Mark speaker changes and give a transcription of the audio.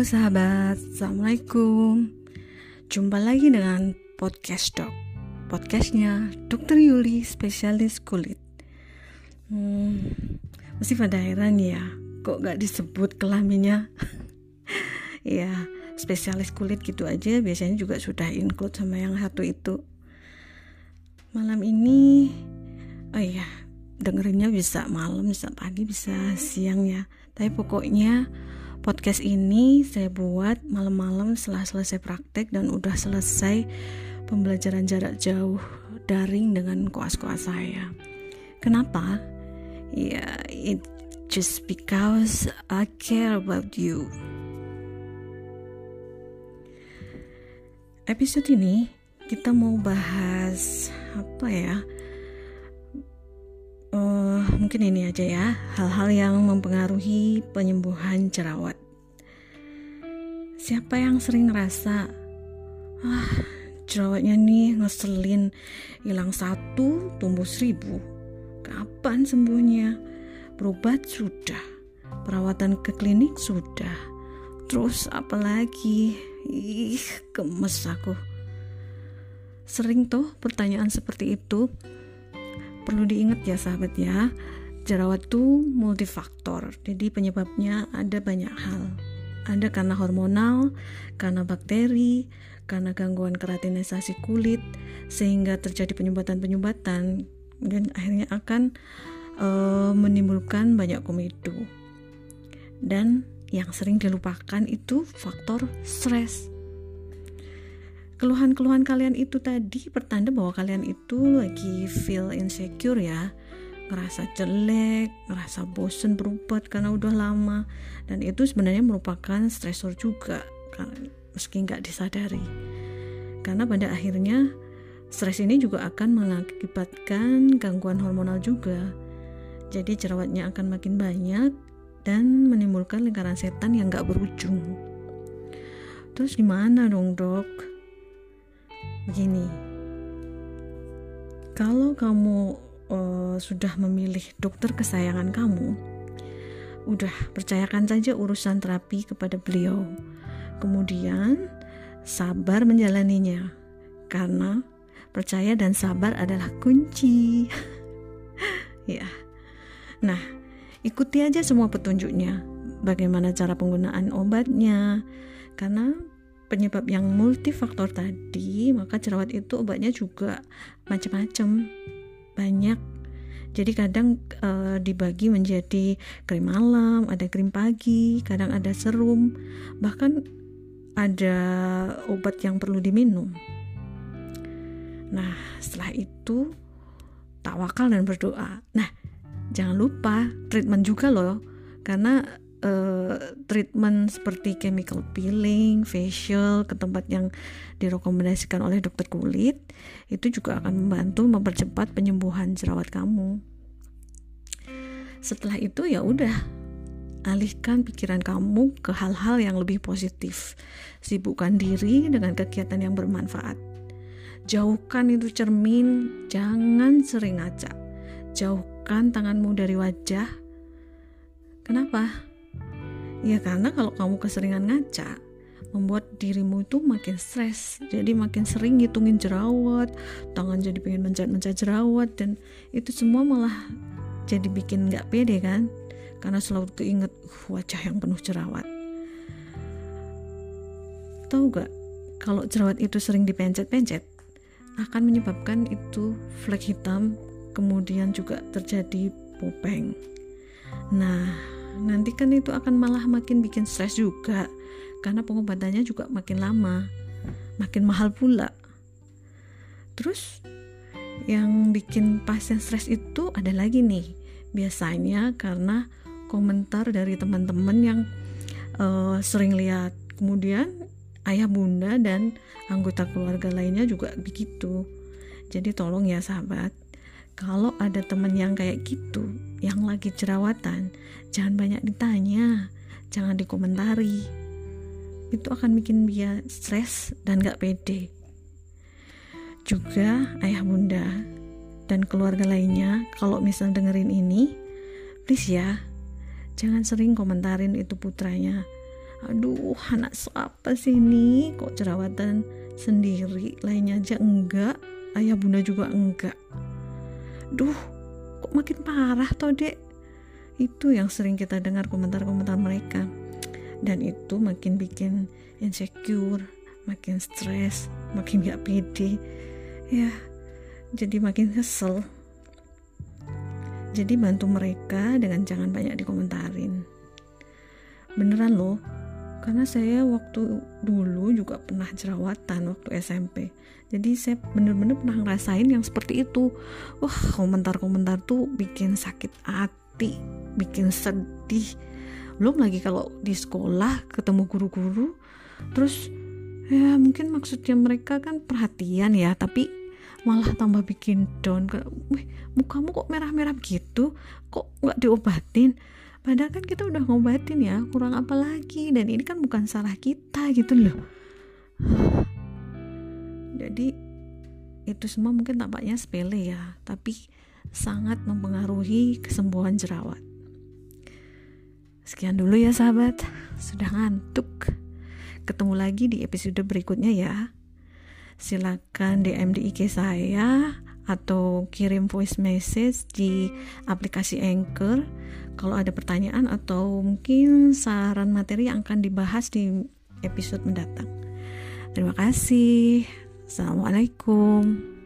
Speaker 1: Sahabat, Assalamualaikum. Jumpa lagi dengan podcast dok. Podcastnya Dr. Yuli, spesialis kulit. Hmm, Mesti pada heran ya Kok gak disebut kelaminnya? Ya, spesialis kulit gitu aja Biasanya juga sudah include sama yang satu itu. Malam ini Oh iya, dengerinnya bisa malam, bisa pagi, bisa siang ya. Tapi pokoknya podcast ini saya buat malam-malam setelah selesai praktek dan udah selesai pembelajaran jarak jauh daring dengan koas-koas saya. Kenapa? Ya, yeah, it just because I care about you. Episode ini kita mau bahas apa ya? Uh, mungkin ini aja ya hal-hal yang mempengaruhi penyembuhan jerawat. Siapa yang sering ngerasa ah jerawatnya nih ngeselin hilang satu tumbuh seribu. Kapan sembuhnya? Berobat sudah perawatan ke klinik sudah. Terus apalagi ih gemes aku. Sering tuh pertanyaan seperti itu perlu diingat ya sahabat ya. Jerawat itu multifaktor. Jadi penyebabnya ada banyak hal. Ada karena hormonal karena bakteri karena gangguan keratinisasi kulit sehingga terjadi penyumbatan-penyumbatan dan akhirnya akan e, menimbulkan banyak komedo. Dan yang sering dilupakan itu faktor stres keluhan-keluhan kalian itu tadi pertanda bahwa kalian itu lagi feel insecure ya. Ngerasa jelek, ngerasa bosen berobat karena udah lama. Dan itu sebenarnya merupakan stresor juga meski nggak disadari. Karena pada akhirnya stres ini juga akan mengakibatkan gangguan hormonal juga. Jadi jerawatnya akan makin banyak dan menimbulkan lingkaran setan yang nggak berujung. Terus gimana dong dok? Begini, kalau kamu uh, sudah memilih dokter kesayangan kamu, udah percayakan saja urusan terapi kepada beliau. Kemudian sabar menjalaninya, karena percaya dan sabar adalah kunci. ya, nah ikuti aja semua petunjuknya. Bagaimana cara penggunaan obatnya, karena penyebab yang multifaktor tadi, maka jerawat itu obatnya juga macam-macam, banyak. Jadi kadang e, dibagi menjadi krim malam, ada krim pagi, kadang ada serum, bahkan ada obat yang perlu diminum. Nah, setelah itu tawakal dan berdoa. Nah, jangan lupa treatment juga loh, karena uh, treatment seperti chemical peeling, facial ke tempat yang direkomendasikan oleh dokter kulit itu juga akan membantu mempercepat penyembuhan jerawat kamu. Setelah itu ya udah alihkan pikiran kamu ke hal-hal yang lebih positif. Sibukkan diri dengan kegiatan yang bermanfaat. Jauhkan itu cermin, jangan sering ngaca. Jauhkan tanganmu dari wajah. Kenapa? Ya karena kalau kamu keseringan ngaca, membuat dirimu itu makin stres. Jadi makin sering ngitungin jerawat tangan jadi pengen mencet-mencet jerawat dan itu semua malah jadi bikin nggak pede kan? Karena selalu keinget wajah yang penuh jerawat. Tahu gak kalau jerawat itu sering dipencet-pencet akan menyebabkan itu flek hitam kemudian juga terjadi popeng. Nah nanti kan itu akan malah makin bikin stres juga. Karena pengobatannya juga makin lama. Makin mahal pula. Terus yang bikin pasien stres itu ada lagi nih. Biasanya karena komentar dari teman-teman yang uh, sering lihat. Kemudian ayah bunda dan anggota keluarga lainnya juga begitu. Jadi tolong ya sahabat kalau ada temen yang kayak gitu yang lagi jerawatan jangan banyak ditanya jangan dikomentari. Itu akan bikin dia stres dan gak pede. Juga ayah bunda dan keluarga lainnya kalau misal dengerin ini please ya jangan sering komentarin itu putranya. Aduh anak siapa sih ini? Kok jerawatan sendiri? Lainnya aja enggak ayah bunda juga enggak duh kok makin parah toh dek? Itu yang sering kita dengar komentar-komentar mereka. Dan itu makin bikin insecure makin stres makin gak pede. Ya jadi makin kesel. Jadi bantu mereka dengan jangan banyak dikomentarin. Beneran loh karena saya waktu dulu juga pernah jerawatan waktu SMP jadi saya bener-bener pernah ngerasain yang seperti itu. Wah komentar-komentar tuh bikin sakit hati bikin sedih. Belum lagi kalau di sekolah ketemu guru-guru terus ya mungkin maksudnya mereka kan perhatian ya tapi malah tambah bikin down. Wih mukamu kok merah-merah gitu kok nggak diobatin padahal kan kita udah ngobatin ya kurang apa lagi? Dan ini kan bukan salah kita gitu loh. Jadi itu semua mungkin tampaknya sepele ya tapi sangat mempengaruhi kesembuhan jerawat. Sekian dulu ya sahabat, sudah ngantuk. Ketemu lagi di episode berikutnya ya. Silakan DM di IG saya atau kirim voice message di aplikasi Anchor kalau ada pertanyaan atau mungkin saran materi yang akan dibahas di episode mendatang. Terima kasih. Assalamualaikum.